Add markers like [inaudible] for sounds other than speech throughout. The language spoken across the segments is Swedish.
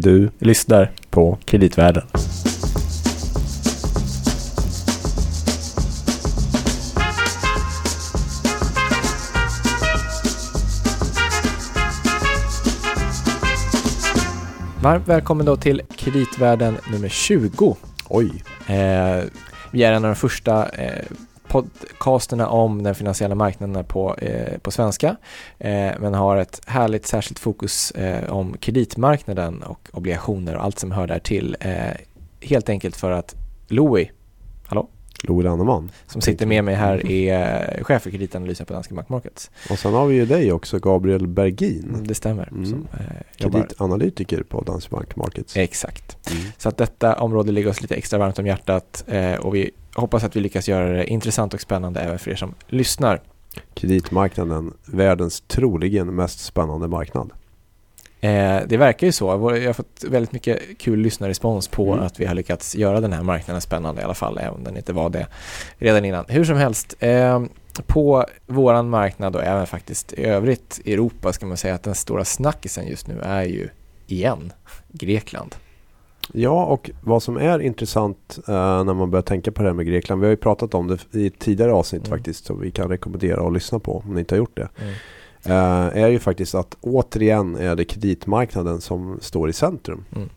Du lyssnar på Kreditvärlden. Varmt välkommen då till Kreditvärlden nummer 20. Oj. Eh, vi är en av de första eh, podcasterna om den finansiella marknaden på, eh, på svenska eh, men har ett härligt särskilt fokus eh, om kreditmarknaden och obligationer och allt som hör där till. Eh, helt enkelt för att Louis. Louis Lanneman. Som sitter med mig här är chef för kreditanalysen på Danske Bank Markets. Och sen har vi ju dig också, Gabriel Bergin. Mm, det stämmer. Mm. Som, eh, Kreditanalytiker på Danske Bank Markets. Exakt. Mm. Så att detta område ligger oss lite extra varmt om hjärtat eh, och vi hoppas att vi lyckas göra det intressant och spännande även för er som lyssnar. Kreditmarknaden, världens troligen mest spännande marknad. Eh, det verkar ju så. Jag har fått väldigt mycket kul lyssnarrespons på mm. att vi har lyckats göra den här marknaden spännande i alla fall, även om den inte var det redan innan. Hur som helst, eh, på våran marknad och även faktiskt i övrigt i Europa ska man säga att den stora snackisen just nu är ju igen Grekland. Ja, och vad som är intressant uh, när man börjar tänka på det här med Grekland. Vi har ju pratat om det i ett tidigare avsnitt mm. faktiskt. Som vi kan rekommendera att lyssna på om ni inte har gjort det. Mm. Uh, är ju faktiskt att återigen är det kreditmarknaden som står i centrum. Mm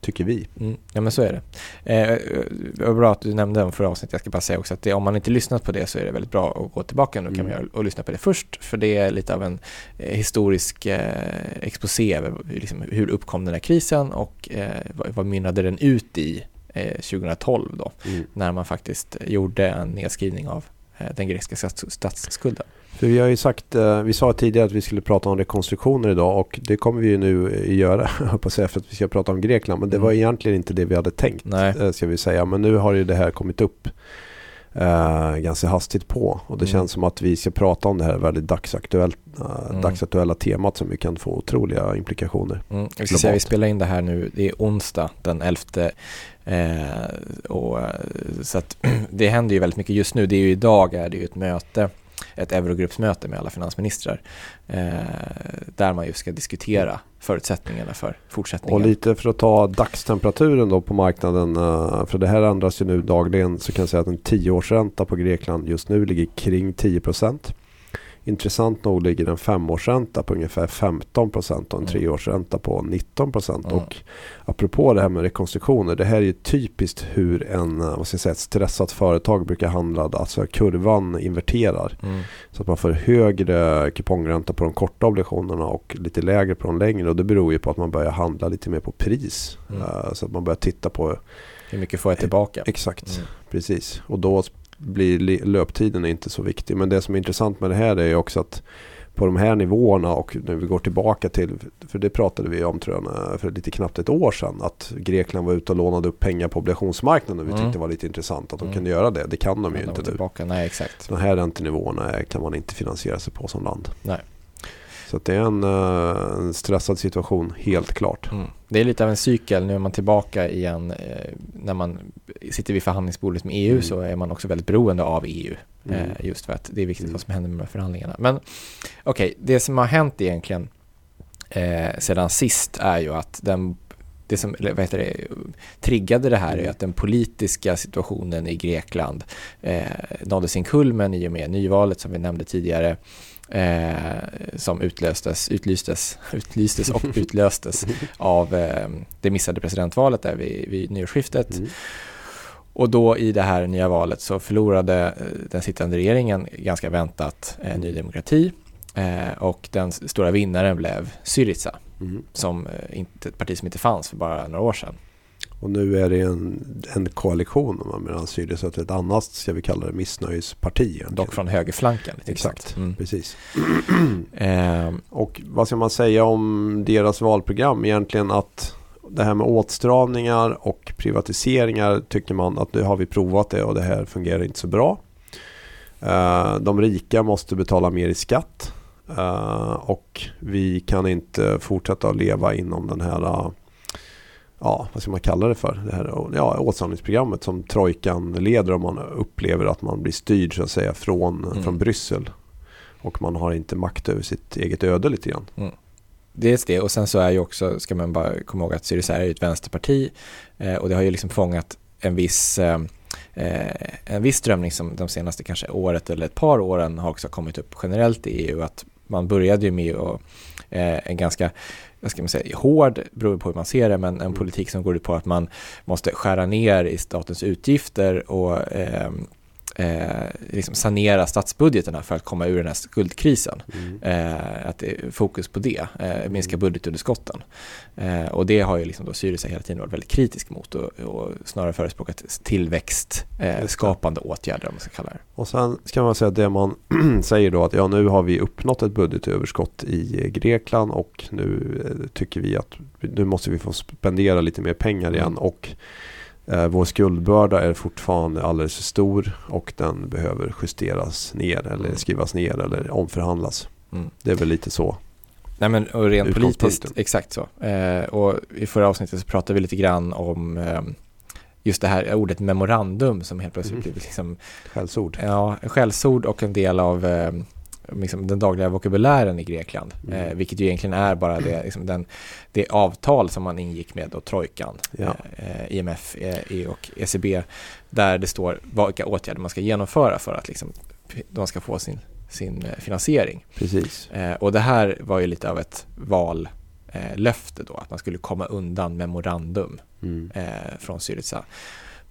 tycker vi. Mm, ja men så är det. Eh, var bra att du nämnde om förra avsnittet. Jag ska bara säga också att det, om man inte lyssnat på det så är det väldigt bra att gå tillbaka nu mm. kan och lyssna på det först. För det är lite av en eh, historisk eh, exposé över liksom, hur uppkom den här krisen och eh, vad, vad mynnade den ut i 2012 eh, då. Mm. När man faktiskt gjorde en nedskrivning av eh, den grekiska statsskulden. För vi har ju sagt, eh, vi sa tidigare att vi skulle prata om rekonstruktioner idag och det kommer vi ju nu göra, [laughs] hoppas jag, för att vi ska prata om Grekland. Men det var mm. egentligen inte det vi hade tänkt, Nej. Eh, ska vi säga. Men nu har ju det här kommit upp eh, ganska hastigt på. Och det mm. känns som att vi ska prata om det här väldigt dagsaktuellt, eh, mm. dagsaktuella temat som vi kan få otroliga implikationer. Mm. Vi, ska säga, vi spelar in det här nu, det är onsdag den 11 eh, och, så att [clears throat] det händer ju väldigt mycket just nu. Det är ju idag är det ju ett möte ett eurogruppsmöte med alla finansministrar eh, där man just ska diskutera förutsättningarna för fortsättningen. Och lite för att ta dagstemperaturen då på marknaden, eh, för det här ändras ju nu dagligen, så kan jag säga att en tioårsränta på Grekland just nu ligger kring 10 procent. Intressant nog ligger en femårsränta på ungefär 15 procent och en mm. treårsränta på 19 procent. Mm. Och apropå det här med rekonstruktioner, det här är ju typiskt hur en, vad ska jag säga, ett stressat företag brukar handla. Alltså kurvan inverterar. Mm. Så att man får högre kupongränta på de korta obligationerna och lite lägre på de längre. Och det beror ju på att man börjar handla lite mer på pris. Mm. Uh, så att man börjar titta på hur mycket får jag tillbaka? Exakt, mm. precis. Och då blir löptiden inte så viktig. Men det som är intressant med det här är också att på de här nivåerna och när vi går tillbaka till, för det pratade vi om tror jag för lite knappt ett år sedan, att Grekland var ute och lånade upp pengar på obligationsmarknaden och vi mm. tyckte det var lite intressant att de mm. kunde göra det. Det kan de ju inte nu. Tillbaka. Nej, exakt. De här räntenivåerna kan man inte finansiera sig på som land. Nej. Så det är en, eh, en, stressad situation, helt klart. Mm. Det är lite av en cykel. Nu är man tillbaka igen. Eh, när man sitter vid förhandlingsbordet med EU mm. så är man också väldigt beroende av EU. Mm. Eh, just för att det är viktigt mm. vad som händer med förhandlingarna. Men okej, okay, det som har hänt egentligen eh, sedan sist är ju att den det som vad heter det, triggade det här är mm. att den politiska situationen i Grekland eh, nådde sin kulmen i och med nyvalet som vi nämnde tidigare eh, som utlöstes, utlystes, utlystes och [laughs] utlöstes av eh, det missade presidentvalet där vid, vid nyårsskiftet. Mm. Och då i det här nya valet så förlorade eh, den sittande regeringen ganska väntat eh, Ny Demokrati eh, och den stora vinnaren blev Syriza, mm. som eh, inte, ett parti som inte fanns för bara några år sedan. Och nu är det en, en koalition mellan Syriza och ett annat, ska vi kalla det, missnöjesparti. Egentligen. Dock från högerflanken. Exakt, mm. precis. [clears throat] Ehm. och vad ska man säga om deras valprogram? Egentligen att det här med åtstramningar och privatiseringar tycker man att nu har vi provat det och det här fungerar inte så bra. Ehm, de rika måste betala mer i skatt. Ehm, och vi kan inte fortsätta att leva inom den här ja, vad ska man kalla det för? Det här ja, åtstramningsprogrammet som trojkan leder om man upplever att man blir styrd så att säga från, mm. från Bryssel. Och man har inte makt över sitt eget öde lite grann. Mm. dels det och sen så är ju också, ska man bara komma ihåg att Syriza är ju ett vänsterparti eh, och det har ju liksom fångat en viss eh, eh, en viss strömning som de senaste kanske året eller ett par åren har också kommit upp generellt i EU att man började ju med att eh, en ganska vad ska man säga, hård, beror på hur man ser det, men en mm. politik som går ut på att man måste skära ner i statens utgifter och eh, eh, liksom sanera statsbudgeterna för att komma ur den här skuldkrisen. Mm. Eh, att är fokus på det, eh, minska mm. budgetunderskotten. Eh, och det har ju liksom då Syriza hela tiden varit väldigt kritisk mot och, och snarare förespråkat tillväxtskapande eh, åtgärder om man ska kalla det. Och sen ska man säga att det man [clears throat] säger då att ja nu har vi uppnått ett budgetöverskott i Grekland och nu eh, tycker vi att nu måste vi få spendera lite mer pengar igen mm. och Eh, vår skuldbörda är fortfarande alldeles för stor och den behöver justeras ner eller mm. skrivas ner eller omförhandlas. Mm. Det är väl lite så. Nej men och rent politiskt, exakt så. Eh, och i förra avsnittet så pratade vi lite grann om eh, just det här ordet memorandum som helt plötsligt mm. blev liksom Skällsord. Ja, skällsord och en del av eh, liksom, den dagliga vokabulären i Grekland. Mm. Eh, vilket ju egentligen är bara det, liksom, den, det avtal som man ingick med då, Trojkan, ja. eh, IMF eh, och ECB, där det står vilka åtgärder man ska genomföra för att liksom, de ska få sin, sin eh, finansiering. Precis. Eh, och det här var ju lite av ett vallöfte då, att man skulle komma undan memorandum mm. Eh, från Syriza.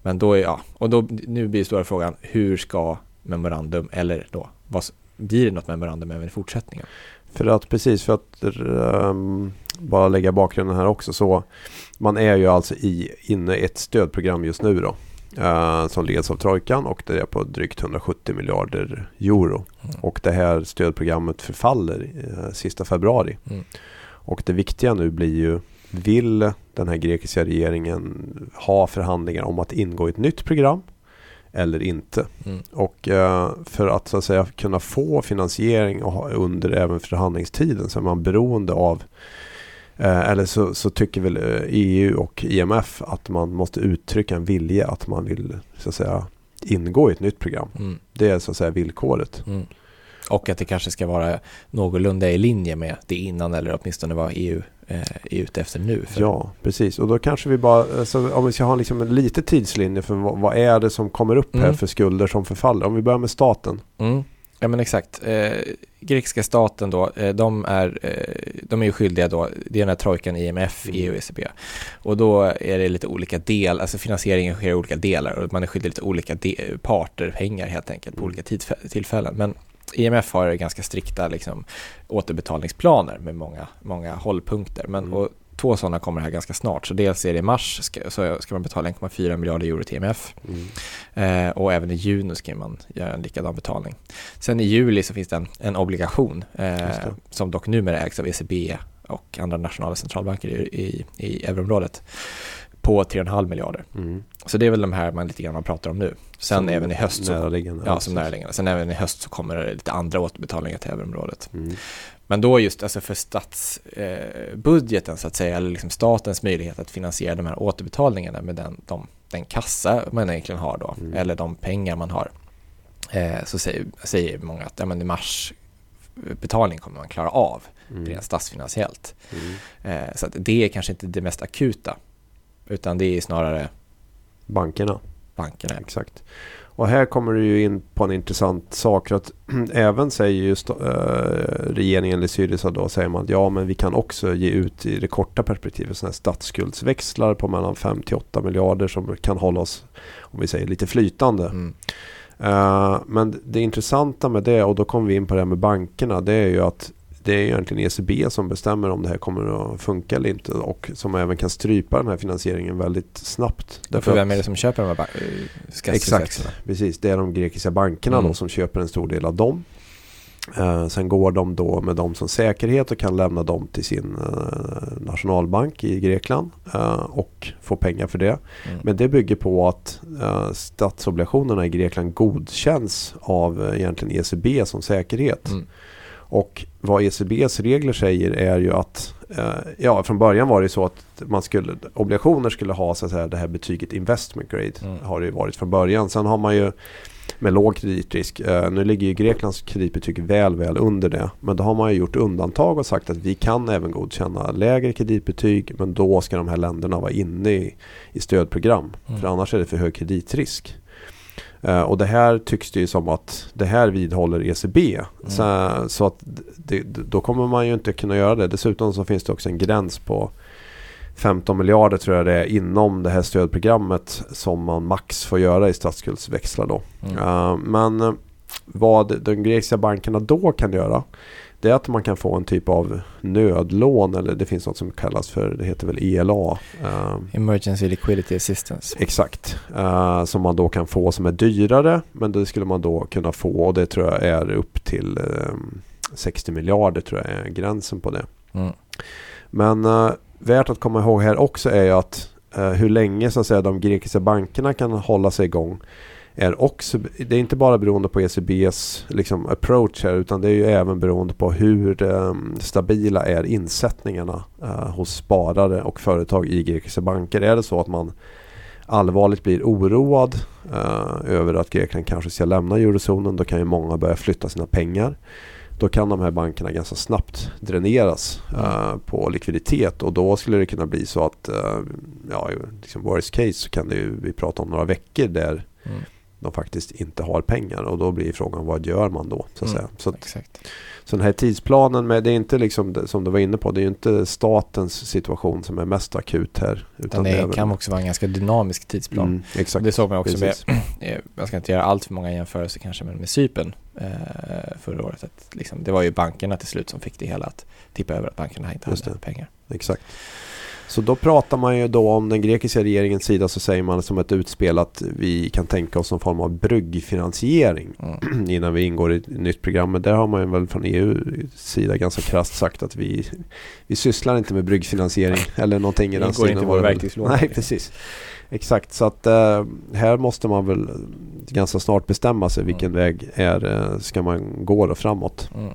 Men då, ja, och då, nu blir stora frågan, hur ska memorandum, eller då, vad, blir det något memorandum även i fortsättningen? För att precis för att um, bara lägga bakgrunden här också så man är ju alltså i, inne i ett stödprogram just nu då. Uh, som leds av Trojkan och det är på drygt 170 miljarder euro. Mm. Och det här stödprogrammet förfaller uh, sista februari. Mm. Och det viktiga nu blir ju vill den här grekiska regeringen ha förhandlingar om att ingå i ett nytt program? Eller inte. Mm. Och eh, för att så att säga kunna få finansiering under även förhandlingstiden så är man beroende av eh, eller så, så, tycker väl EU eh, e och IMF att man måste uttrycka en vilja att man vill så att säga ingå i ett nytt program. Mm. Det är så att säga villkoret. Mm. Och att det kanske ska vara någorlunda i linje med det innan eller åtminstone vad EU är ute efter nu. För. Ja, precis. Och då kanske vi bara, alltså, om vi ska ha liksom en liten tidslinje för vad, vad, är det som kommer upp mm. här för skulder som förfaller? Om vi börjar med staten. Mm. Ja men exakt. Eh, grekiska staten då, eh, de, är, eh, de är ju skyldiga då, det är den här trojkan IMF, mm. EU och ECB. Och då är det lite olika delar, alltså finansieringen sker i olika delar och man är skyldig lite olika parter pengar helt enkelt på olika tillfällen. Men IMF har ganska strikta liksom, återbetalningsplaner med många, många hållpunkter. Men, mm. och två sådana kommer här ganska snart. Så dels är det i mars ska, så ska man betala 1,4 miljarder euro till IMF. Mm. Eh, och även i juni ska man göra en likadan betalning. Sen i juli så finns det en, en obligation eh, som dock numera ägs av ECB och andra nationella centralbanker i, i, i euroområdet på 3,5 miljarder. Mm. Så det är väl de här man lite grann pratar om nu. Sen som även i höst så. Ja, som näraliggande. Sen även i höst så kommer det lite andra återbetalningar till euroområdet. Mm. Men då just alltså för statsbudgeten eh, så att säga, eller liksom statens möjlighet att finansiera de här återbetalningarna med den, de, den kassa man egentligen har då, mm. eller de pengar man har. Eh, så säger, säger många att ja, men i mars betalning kommer man klara av mm. rent statsfinansiellt. Mm. Eh, så att det är kanske inte det mest akuta utan det är snarare bankerna. Bankerna. Exakt. Och här kommer du ju in på en intressant sak. Att [clears throat] även säger just äh, regeringen eller Syriza då säger man att ja men vi kan också ge ut i det korta perspektivet sådana här statsskuldsväxlar på mellan 5 till 8 miljarder som kan hålla oss om vi säger lite flytande. Mm. Uh, men det intressanta med det och då kommer vi in på det här med bankerna det är ju att det är egentligen ECB som bestämmer om det här kommer att funka eller inte och som även kan strypa den här finansieringen väldigt snabbt. För vem är det som köper de här eh, Exakt, precis. Det är de grekiska bankerna mm. då som köper en stor del av dem. Eh, sen går de då med dem som säkerhet och kan lämna dem till sin eh, nationalbank i Grekland eh, och få pengar för det. Mm. Men det bygger på att eh, statsobligationerna i Grekland godkänns av eh, egentligen ECB som säkerhet. Mm. Och vad ECBs regler säger är ju att eh, ja, från början var det så att man skulle, obligationer skulle ha så att säga, det här betyget investment grade. Mm. Har det varit från början. Sen har man ju med låg kreditrisk. Uh, nu ligger ju Greklands kreditbetyg väl, väl under det. Men då har man ju gjort undantag och sagt att vi kan även godkänna lägre kreditbetyg men då ska de här länderna vara inne i, i stödprogram. Mm. För annars är det för hög kreditrisk. Uh, och det här tycks det ju som att det här vidhåller ECB. Mm. Så, så, att det, då kommer man ju inte kunna göra det. Dessutom så finns det också en gräns på 15 miljarder tror jag det är inom det här stödprogrammet som man max får göra i statsskuldsväxlar då. Mm. Uh, men eh, vad de grekiska bankerna då kan göra det är att man kan få en typ av nödlån eller det finns något som kallas för, det heter väl ELA. Uh, eh, Emergency Liquidity Assistance. Exakt, uh, som man då kan få som är dyrare men det skulle man då kunna få och det tror jag är upp till uh, 60 miljarder tror jag är gränsen på det. Mm. Men värt att komma ihåg här också är ju att eh, hur länge så att säga, de grekiska bankerna kan hålla sig igång är också, det är inte bara beroende på ECBs liksom, approach här utan det är ju även beroende på hur um, stabila är insättningarna uh, hos sparare och företag i grekiska banker. Är det så att man allvarligt blir oroad uh, över att Grekland kanske ska lämna eurozonen då kan ju många börja flytta sina pengar då kan de här bankerna ganska snabbt dräneras uh, på likviditet och då skulle det kunna bli så att, uh, ja, liksom worst case så kan det ju, vi prata om några veckor där mm de faktiskt inte har pengar och då blir frågan vad gör man då? Så, att mm, säga. så, att, så den här tidsplanen, med, det är inte liksom som du var inne på, det är inte statens situation som är mest akut här. Utan det, det kan också vara en ganska dynamisk tidsplan. Mm, exakt. Det såg man också Precis. med, [clears throat] eh, jag ska inte göra allt för många jämförelser kanske, men med Cypern eh, förra året. Att liksom, det var ju bankerna till slut som fick det hela att tippa över att bankerna inte hade pengar. Exakt. Så då pratar man ju då om den grekiska regeringens sida så säger man som ett utspel att vi kan tänka oss någon form av bryggfinansiering mm. [clears throat] innan vi ingår i ett nytt program. Men där har man ju väl från EU sida ganska krasst sagt att vi, vi sysslar inte med bryggfinansiering eller någonting i den stilen. Inte i vår Nej, precis. Exakt, så att äh, här måste man väl ganska snart bestämma sig vilken mm. väg är, äh, ska man gå då framåt. Mm.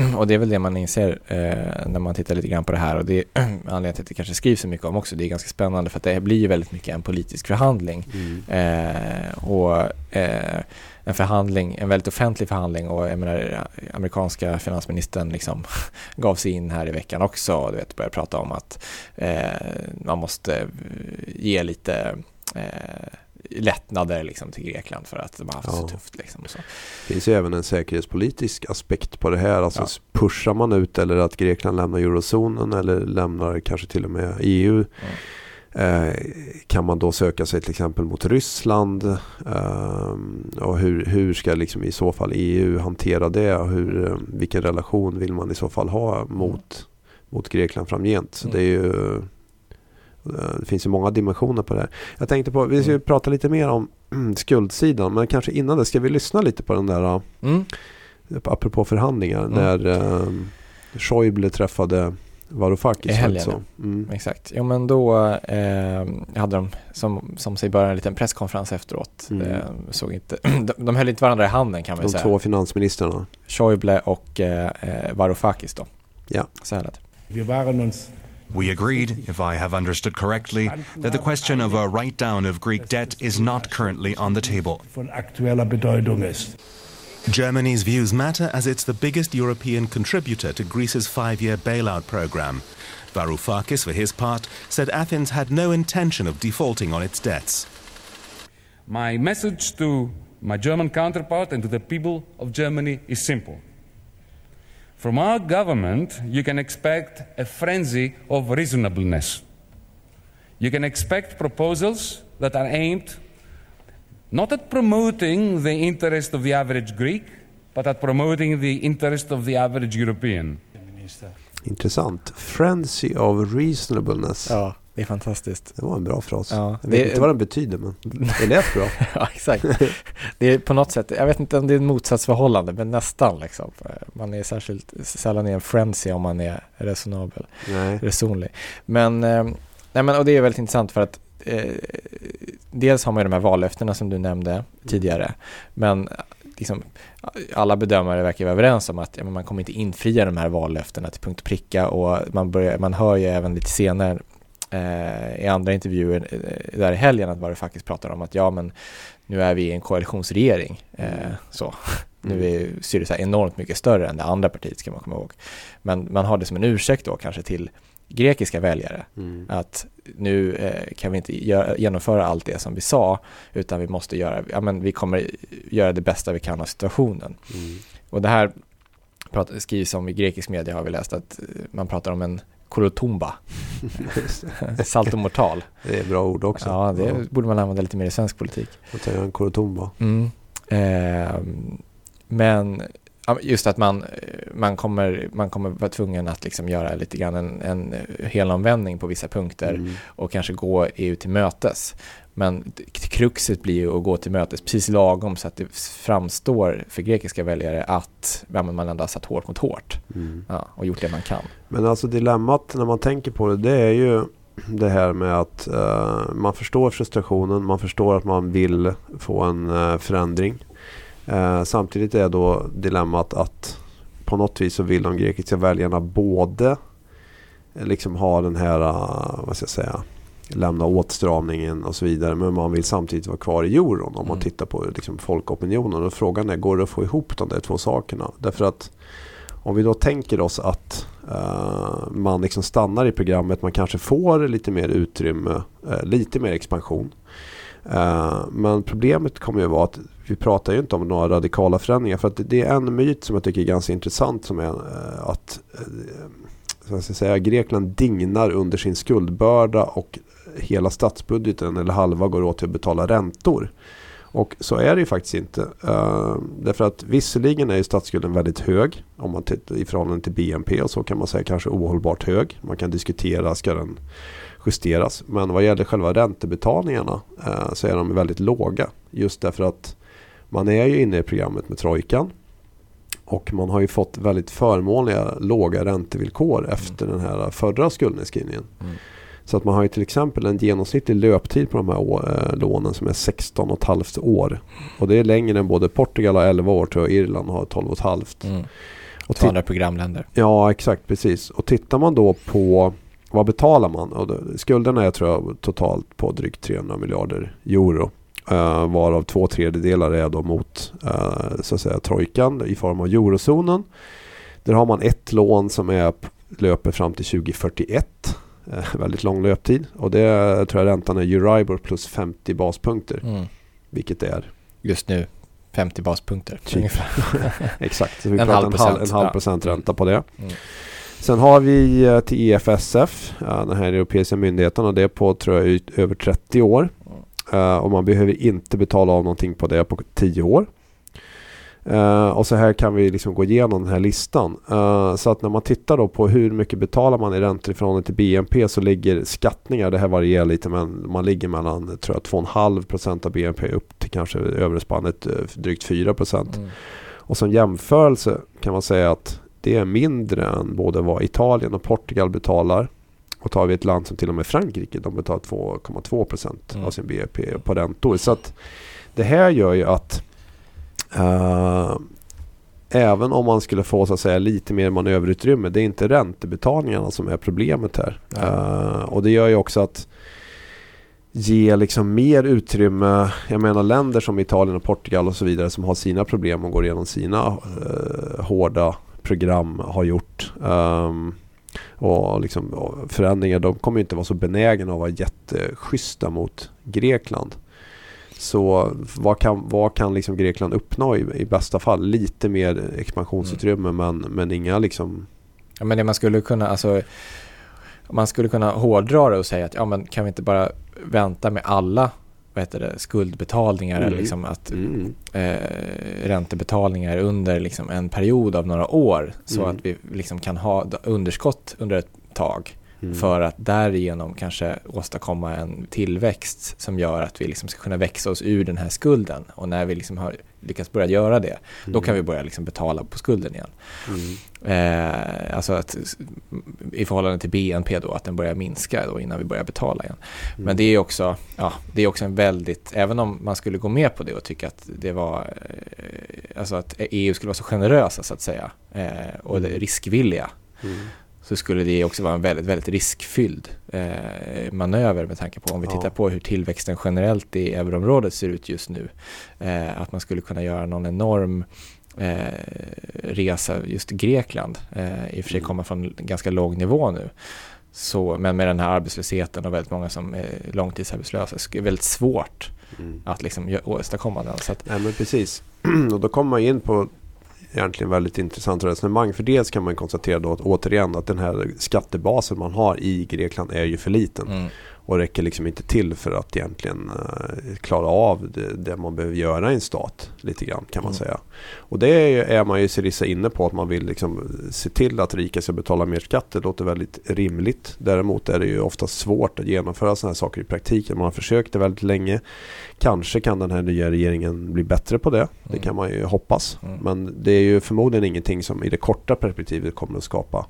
[clears throat] Och det är väl det man inser eh, när man tittar lite grann på det här och det är [clears throat] anledningen till att det kanske skrivs så mycket om också. Det är ganska spännande för att det blir ju väldigt mycket en politisk förhandling. Mm. Eh, och eh, en förhandling, en väldigt offentlig förhandling och jag menar amerikanska finansministern liksom [laughs] gav sig in här i veckan också och du vet, började prata om att eh, man måste ge lite eh, lättnader liksom till Grekland för att de har haft ja. så tufft. Liksom, så. Det finns ju även en säkerhetspolitisk aspekt på det här. Alltså ja. pushar man ut eller att Grekland lämnar eurozonen eller lämnar kanske till och med EU. Mm. Eh, kan man då söka sig till exempel mot Ryssland? Eh, och hur, hur ska liksom i så fall EU hantera det? Och hur, eh, vilken relation vill man i så fall ha mot, mot Grekland framgent? Mm. Det är ju det finns ju många dimensioner på det här. Jag tänkte på, vi ska mm. prata lite mer om [clears throat] skuldsidan, men kanske innan det ska vi lyssna lite på den där, eh, mm. apropå förhandlingar, mm. när um, Schäuble träffade Varoufakis. I helgen, alltså. mm. exakt. Jo men då eh, hade de, som, som sig början en liten presskonferens efteråt. Mm. Eh, såg inte, [clears throat] de, de höll inte varandra i handen kan man de säga. De två finansministrarna. Schäuble och eh, Varoufakis då. Ja. Så här lät Vi waren uns We agreed, if I have understood correctly, that the question of a write down of Greek debt is not currently on the table. Germany's views matter as it's the biggest European contributor to Greece's five year bailout program. Varoufakis, for his part, said Athens had no intention of defaulting on its debts. My message to my German counterpart and to the people of Germany is simple. From our government, you can expect a frenzy of reasonableness. You can expect proposals that are aimed not at promoting the interest of the average Greek, but at promoting the interest of the average European. Intressant. Frenzy of reasonableness. Ja. Det är fantastiskt. Det var en bra fras. Ja, jag vet det, inte vad den betyder men det lät bra. [laughs] ja, exakt. Det är på något sätt, jag vet inte om det är ett motsatsförhållande men nästan liksom. Man är särskilt sällan i en frenzy om man är resonabel, nej. resonlig. Men, eh, nej, men och det är väldigt intressant för att eh, dels har man ju de här vallöftena som du nämnde tidigare men liksom, alla bedömare verkar vara överens om att ja, man kommer inte infria de här vallöftena till punkt och pricka och man, börjar, man hör ju även lite senare eh, i andra intervjuer eh, där i helgen att Varoufakis pratar om att ja men nu är vi i en koalitionsregering. Eh, Mm. så. [laughs] Nu är Syriza enormt mycket större än det andra partiet ska man komma ihåg. Men man har det som en ursäkt då kanske till grekiska väljare Mm. att nu eh, kan vi inte gö- genomföra allt det som vi sa utan vi måste göra, ja men vi kommer göra det bästa vi kan av situationen. Mm. Och det här pratar, skrivs om i grekisk media har vi läst att man pratar om en kolotumba, [laughs] saltomortal. Det är bra ord också. Ja, det borde man använda lite mer i svensk politik. Jag tar en korotomba. Mm. Ehm, men ja, just att man, man, kommer, man kommer vara tvungen att liksom göra lite grann en, en helomvändning på vissa punkter Mm. och kanske gå EU till mötes. Men kruxet blir ju att gå till mötes precis lagom så att det framstår för grekiska väljare att ja, man ändå har satt hårt mot hårt Mm. ja, och gjort det man kan. Men alltså dilemmat när man tänker på det, det är ju det här med att eh, man förstår frustrationen, man förstår att man vill få en eh, förändring. Eh, samtidigt är då dilemmat att på något vis så vill de grekiska väljarna både liksom ha den här, vad ska jag säga, lämna åtstramningen och så vidare. Men man vill samtidigt vara kvar i euron om man Mm. tittar på liksom, folkopinionen. Och frågan är, går det att få ihop de där två sakerna? Därför att om vi då tänker oss att eh, man liksom stannar i programmet, man kanske får lite mer utrymme, eh, lite mer expansion. Eh, men problemet kommer ju vara att vi pratar ju inte om några radikala förändringar. För att det- är en myt som jag tycker är ganska intressant som är att så ska säga, Grekland dignar under sin skuldbörda och hela statsbudgeten eller halva går åt till att betala räntor. Och så är det ju faktiskt inte. Uh, därför att visserligen är ju statsskulden väldigt hög om man tittar i förhållande till BNP och så kan man säga kanske ohållbart hög. Man kan diskutera, ska den justeras? Men vad gäller själva räntebetalningarna uh, så är de väldigt låga. Just därför att man är ju inne i programmet med trojkan. Och man har ju fått väldigt förmånliga låga räntevillkor efter den här förra skuldnedskrivningen. Mm. Så att man har ju till exempel en genomsnittlig löptid på de här eh, lånen som är 16 och ett halvt år. Och det är längre än både Portugal har 11 år jag, Irland har 12 och ett halvt. Mm. Och Två andra programländer. Ja, exakt precis. Och tittar man då på vad betalar man? Och då, skulderna är tror jag totalt på drygt 300 miljarder euro. Uh, varav två tredjedelar är då mot eh, så att säga trojkan i form av eurozonen. Där har man ett lån som är, löper fram till 2041. Eh, väldigt lång löptid. Och det tror jag räntan är Euribor plus 50 baspunkter. Mm. Vilket det är. Just nu 50 baspunkter. Typ. [laughs] Exakt, så vi En pratar halv en halv, en procent, halv ja. procent ränta på det. Mm. Sen har vi eh, till EFSF, ja, den här europeiska myndigheten och det är på tror jag över 30 år. Eh, och man behöver inte betala av någonting på det på 10 år. Eh, och så här kan vi liksom gå igenom den här listan. Eh, så att när man tittar då på hur mycket betalar man i räntor i förhållande till BNP så ligger skattningar, det här varierar lite men man ligger mellan tror jag 2,5% av BNP upp till kanske övre spannet eh, drygt 4%. Mm. Och som jämförelse kan man säga att det är mindre än både vad Italien och Portugal betalar. Och tar vi ett land som till och med Frankrike, de betalar 2,2 procent Mm. av sin BNP på räntor. Så att det här gör ju att eh, även om man skulle få så att säga lite mer manöverutrymme, det är inte räntebetalningarna som är problemet här. Eh, och det gör ju också att ge liksom mer utrymme. Jag menar länder som Italien och Portugal och så vidare som har sina problem och går igenom sina eh, hårda program har gjort. Ehm, och liksom, och förändringar, de kommer ju inte vara så benägna att vara jätteschyssta mot Grekland. Så vad kan, vad kan liksom Grekland uppnå i, i bästa fall? Lite mer expansionsutrymme men, men inga liksom... Ja, men det man skulle kunna, alltså, man skulle kunna hårdra det och säga att ja, men kan vi inte bara vänta med alla vad heter det, skuldbetalningar Mm. eller liksom att Mm, eh, räntebetalningar under liksom en period av några år så Mm. att vi liksom kan ha underskott under ett tag mm. för att därigenom kanske åstadkomma en tillväxt som gör att vi liksom ska kunna växa oss ur den här skulden. Och när vi liksom har lyckats börja göra det, då kan vi börja liksom betala på skulden igen. Mm. Eh, alltså att i förhållande till BNP då, att den börjar minska då innan vi börjar betala igen. Mm. Men det är också, ja, det är också en väldigt, även om man skulle gå med på det och tycka att det var, eh, alltså att EU skulle vara så generösa så att säga, eh, och Mm. riskvilliga, Mm. Så skulle det också vara en väldigt, väldigt riskfylld eh, manöver med tanke på om vi Ja. tittar på hur tillväxten generellt i euroområdet ser ut just nu. Eh, att man skulle kunna göra någon enorm eh, resa just Grekland. Eh, I och för sig Mm. komma från ganska låg nivå nu. Så, men med den här arbetslösheten och väldigt många som är långtidsarbetslösa så är det väldigt svårt Mm. att liksom åstadkomma den. Så att, Nej men precis. [clears throat] och då kommer man in på egentligen väldigt intressant resonemang. För dels kan man konstatera då att återigen att den här skattebasen man har i Grekland är ju för liten. mm, och räcker liksom inte till för att egentligen eh, klara av det, det man behöver göra i en stat. Lite grann kan man Mm. säga. Och det är, är man ju Syriza inne på att man vill liksom se till att rika ska betala mer skatt. Det låter väldigt rimligt. Däremot är det ju ofta svårt att genomföra sådana här saker i praktiken. Man har försökt det väldigt länge. Kanske kan den här nya regeringen bli bättre på det. Det Mm. kan man ju hoppas. Mm. Men det är ju förmodligen ingenting som i det korta perspektivet kommer att skapa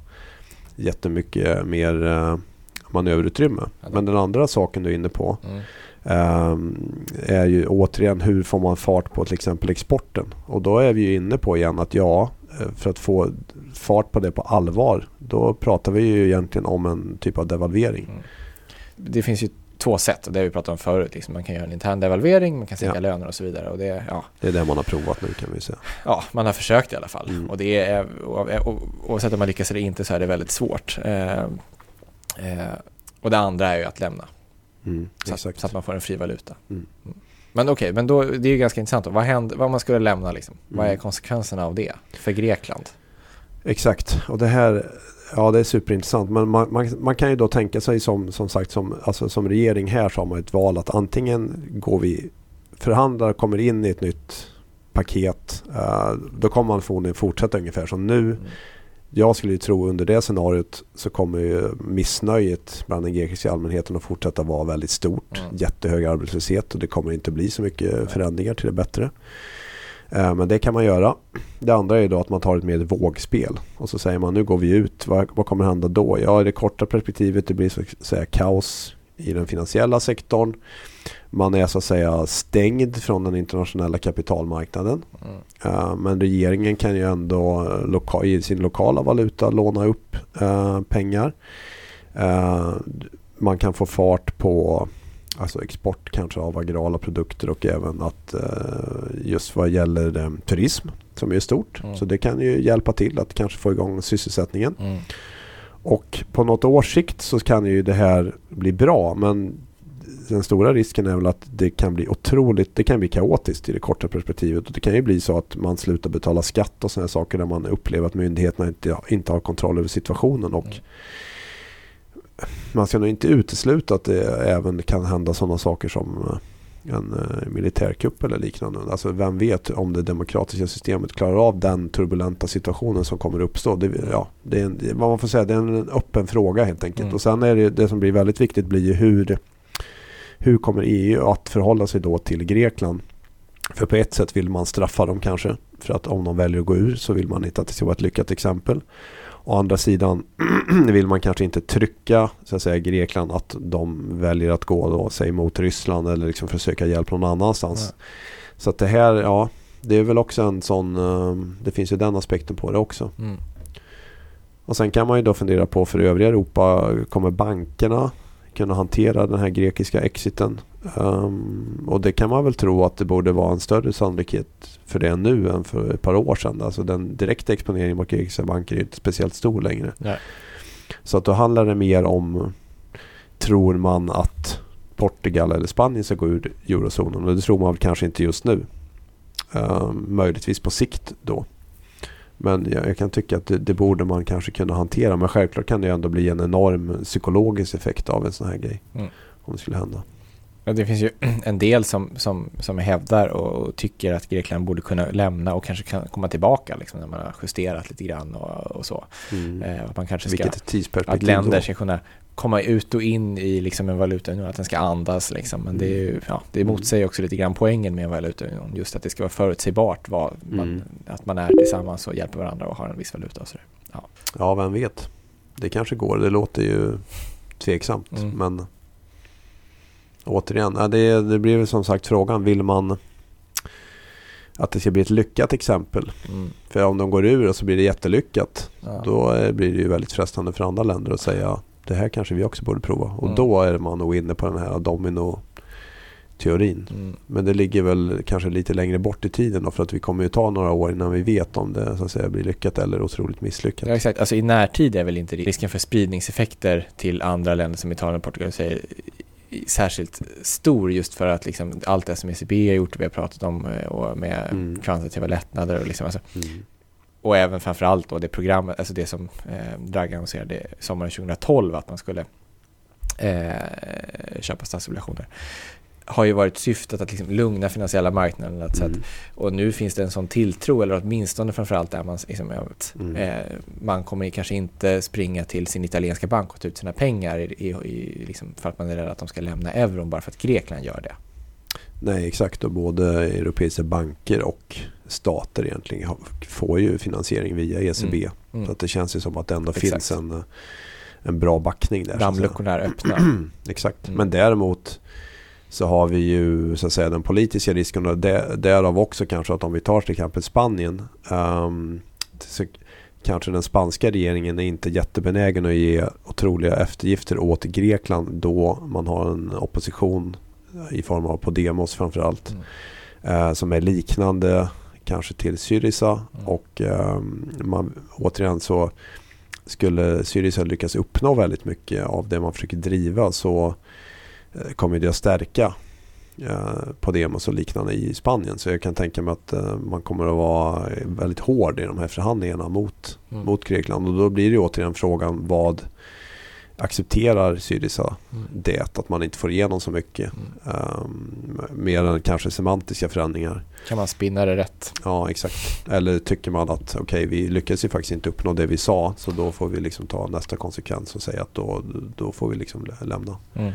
jättemycket mer eh, manöverutrymme. Men den andra saken du är inne på mm, ehm, är ju återigen hur får man fart på till exempel exporten. Och då är vi ju inne på igen att ja, eh, för att få fart på det på allvar då pratar vi ju egentligen om en typ av devalvering. mm. Det finns ju två sätt det har vi pratat om förut. Liksom. Man kan göra en intern devalvering, man kan sänka Ja. löner och så vidare. Och det, ja, Det är det man har provat nu kan vi säga. ja, man har försökt i alla fall. Mm. Och det är, oavsett om man lyckas eller inte så är det väldigt svårt. Eh, eh, och det andra är ju att lämna. Mm, Så att, så att man får en fri valuta. Mm. Men okej, men då, det är ju ganska intressant. Då. Vad händer, vad man skulle lämna liksom? Vad är Mm. konsekvenserna av det för Grekland? Exakt, och det här ja, det är superintressant. Men man, man, man kan ju då tänka sig som, som sagt som, alltså, som regering här så har man ett val att antingen går vi förhandlar, kommer in i ett nytt paket. eh, då kommer man förmodligen fortsätta ungefär som nu. Mm. Jag skulle ju tro under det scenariot så kommer ju missnöjet bland den grekiska allmänheten att fortsätta vara väldigt stort. Mm. Jättehög arbetslöshet och det kommer inte bli så mycket förändringar till det bättre. Eh, Men det kan man göra. Det andra är då att man tar ett mer vågspel. Och så säger man nu går vi ut. Vad, vad kommer hända då? Ja, i det korta perspektivet det blir så att säga kaos i den finansiella sektorn. Man är så att säga stängd från den internationella kapitalmarknaden. Mm. Eh, Men regeringen kan ju ändå i sin lokala valuta låna upp eh, pengar. Eh, man kan få fart på alltså export kanske av agrala produkter och även att just vad gäller turism som är stort. Mm. Så det kan ju hjälpa till att kanske få igång sysselsättningen. Mm. Och på något års sikt så kan ju det här bli bra men den stora risken är väl att det kan bli otroligt, det kan bli kaotiskt i det korta perspektivet. Och det kan ju bli så att man slutar betala skatt och sådana saker där man upplever att myndigheterna inte, inte har kontroll över situationen. Och Mm. man ska nog inte utesluta att det även kan hända sådana saker som eh, en eh, militärkupp eller liknande. Alltså vem vet om det demokratiska systemet klarar av den turbulenta situationen som kommer uppstå. Det, ja, det är en, vad man får säga, det är en öppen fråga helt enkelt. Mm. Och sen är det, det som blir väldigt viktigt blir ju hur, hur kommer EU att förhålla sig då till Grekland? För på ett sätt vill man straffa dem kanske. För att om de väljer att gå ur så vill man inte att det ska vara ett lyckat exempel. Å andra sidan [clears throat] vill man kanske inte trycka så att säga, Grekland att de väljer att gå då, säg mot Ryssland eller liksom försöka hjälp någon annanstans. Ja. Så att det här, ja, det är väl också en sån, eh, det finns ju den aspekten på det också. Mm. Och sen kan man ju då fundera på för övriga Europa, kommer bankerna kunna hantera den här grekiska exiten? Ehm, och det kan man väl tro att det borde vara en större sannolikhet för det nu än för ett par år sedan. Alltså den direkta exponeringen mot grekiska banker är inte speciellt stor längre. Nej. Så att då handlar det mer om, tror man att Portugal eller Spanien ska gå ur eurozonen? Och det tror man väl kanske inte just nu. Ehm, möjligtvis på sikt då. Men jag, jag kan tycka att det, det borde man kanske kunna hantera. Men självklart kan det ändå bli en enorm psykologisk effekt av en sån här grej. Mm. Om det skulle hända. Ja, det finns ju [clears throat] en del som, som, som hävdar och tycker att Grekland borde kunna lämna och kanske kan komma tillbaka liksom, när man har justerat lite grann och, och så. Eh, att man kanske ska, Vilket tidsperspektiv att länder då? ska kunna komma ut och in i liksom en valutaunion, att den ska andas liksom. Men det, är ju, ja, det Mm. motsäger också lite grann poängen med en valutaunion. Just att det ska vara förutsägbart vad man, Mm. att man är tillsammans och hjälper varandra och har en viss valuta och sådär. Ja, vem vet. Det kanske går. Det låter ju tveksamt. Mm. Men återigen, ja, det, det blir väl som sagt frågan. Vill man, att det ska bli ett lyckat exempel. Mm. För om de går ur och så blir det jättelyckat. Ja. Då eh, blir det ju väldigt frestande för andra länder att säga det här kanske vi också borde prova. Och Mm. då är man nog inne på den här domino-teorin. Mm. Men det ligger väl kanske lite längre bort i tiden då, för att vi kommer ju ta några år innan vi vet om det så att säga, blir lyckat eller otroligt misslyckat. Ja, exakt. Alltså i närtid är väl inte risken för spridningseffekter till andra länder som Italien och Portugal säger särskilt stor just för att liksom allt det som ECB har gjort och vi har pratat om eh, och med Mm. kvantitativa lättnader och, liksom, alltså, Mm. Och även framförallt då det programmet, alltså det som eh, Draghi annonserade sommaren 2012 att man skulle eh, köpa statsobligationer har ju varit syftet att liksom lugna finansiella marknaden. Att, så att, Mm. och nu finns det en sån tilltro, eller åtminstone framförallt där man, liksom, att, Mm. eh, man kommer kanske inte springa till sin italienska bank och ta ut sina pengar i, i, i, liksom, för att man är rädd att de ska lämna euron bara för att Grekland gör det. Nej, exakt. Och både europeiska banker och stater egentligen får ju finansiering via ECB. Mm. Så att det känns ju som att det ändå Exakt. finns en, eh, en bra backning där. Dammluckorna är öppna. [clears throat] Exakt. Mm. Men däremot så har vi ju så att säga den politiska risken och där, därav också kanske att om vi tar till exempel Spanien ehm, så kanske den spanska regeringen är inte jättebenägen att ge otroliga eftergifter åt Grekland då man har en opposition i form av Podemos framförallt Mm. eh, som är liknande kanske till Syriza Mm. och ehm, man, återigen så skulle Syriza lyckas uppnå väldigt mycket av det man försöker driva så eh, kommer det att stärka eh, Podemos och liknande i Spanien. Så jag kan tänka mig att eh, man kommer att vara väldigt hård i de här förhandlingarna mot, Mm. mot Grekland. Och då blir det återigen frågan vad accepterar Syriza Mm. det? Att man inte får igenom så mycket. Mm. Um, mer än kanske semantiska förändringar. Kan man spinna det rätt? Ja, exakt. Eller tycker man att okej, vi lyckades ju faktiskt inte uppnå det vi sa. Så då får vi liksom ta nästa konsekvens och säga att då, då får vi liksom lä- lämna. Mm.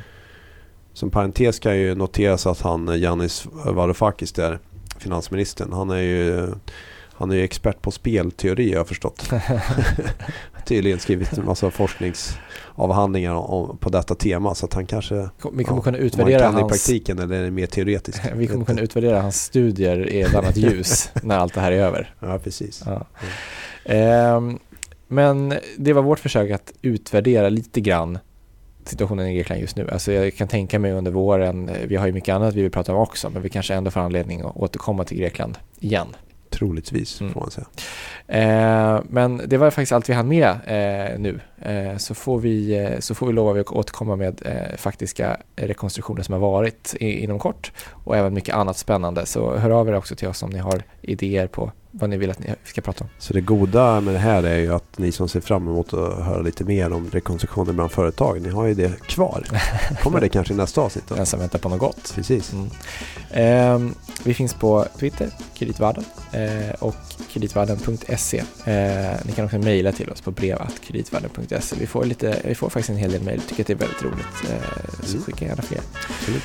Som parentes kan ju noteras att han, Yanis Varoufakis där, finansministern, han är ju han är ju expert på spelteori har jag förstått. [laughs] [laughs] Tydligen skrivit en massa forskningsavhandlingar om, på detta tema. Så att han kanske Vi kommer ja, kunna han utvärdera kan det i hans... praktiken eller är det mer teoretiskt. [laughs] Vi kommer kunna utvärdera hans studier i ett annat [laughs] ljus när allt det här är över. Ja, precis. Ja. Ehm, men det var vårt försök att utvärdera lite grann situationen i Grekland just nu. Alltså jag kan tänka mig under våren, eh, vi har ju mycket annat vi vill prata om också, men vi kanske ändå får anledning att återkomma till Grekland igen. Troligtvis Mm. får man säga. Eh, men det var faktiskt allt vi hann med eh, nu. Eh, så, får vi, eh, så får vi lova att återkomma med eh, faktiska rekonstruktioner som har varit i, inom kort och även mycket annat spännande. Så hör av er också till oss om ni har idéer på vad ni vill att ni ska prata om. Så det goda med det här är ju att ni som ser fram emot att höra lite mer om rekonstruktioner bland företag, ni har ju det kvar. [laughs] Kommer det kanske i nästa avsnitt då? Den som väntar på något gott. Precis. Mm. Ehm, vi finns på Twitter, Kreditvärlden eh, och kreditvärden.se. Eh, ni kan också mejla till oss på brevatkreditvarden.se. Vi får, lite, vi får faktiskt en hel del mejl, tycker att det är väldigt roligt. Eh, så Mm. skicka gärna fler. Absolut.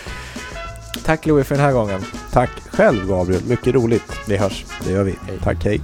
Tack Louie för den här gången. Tack själv Gabriel, mycket roligt. Vi hörs. Det gör vi. Hej. Tack, hej.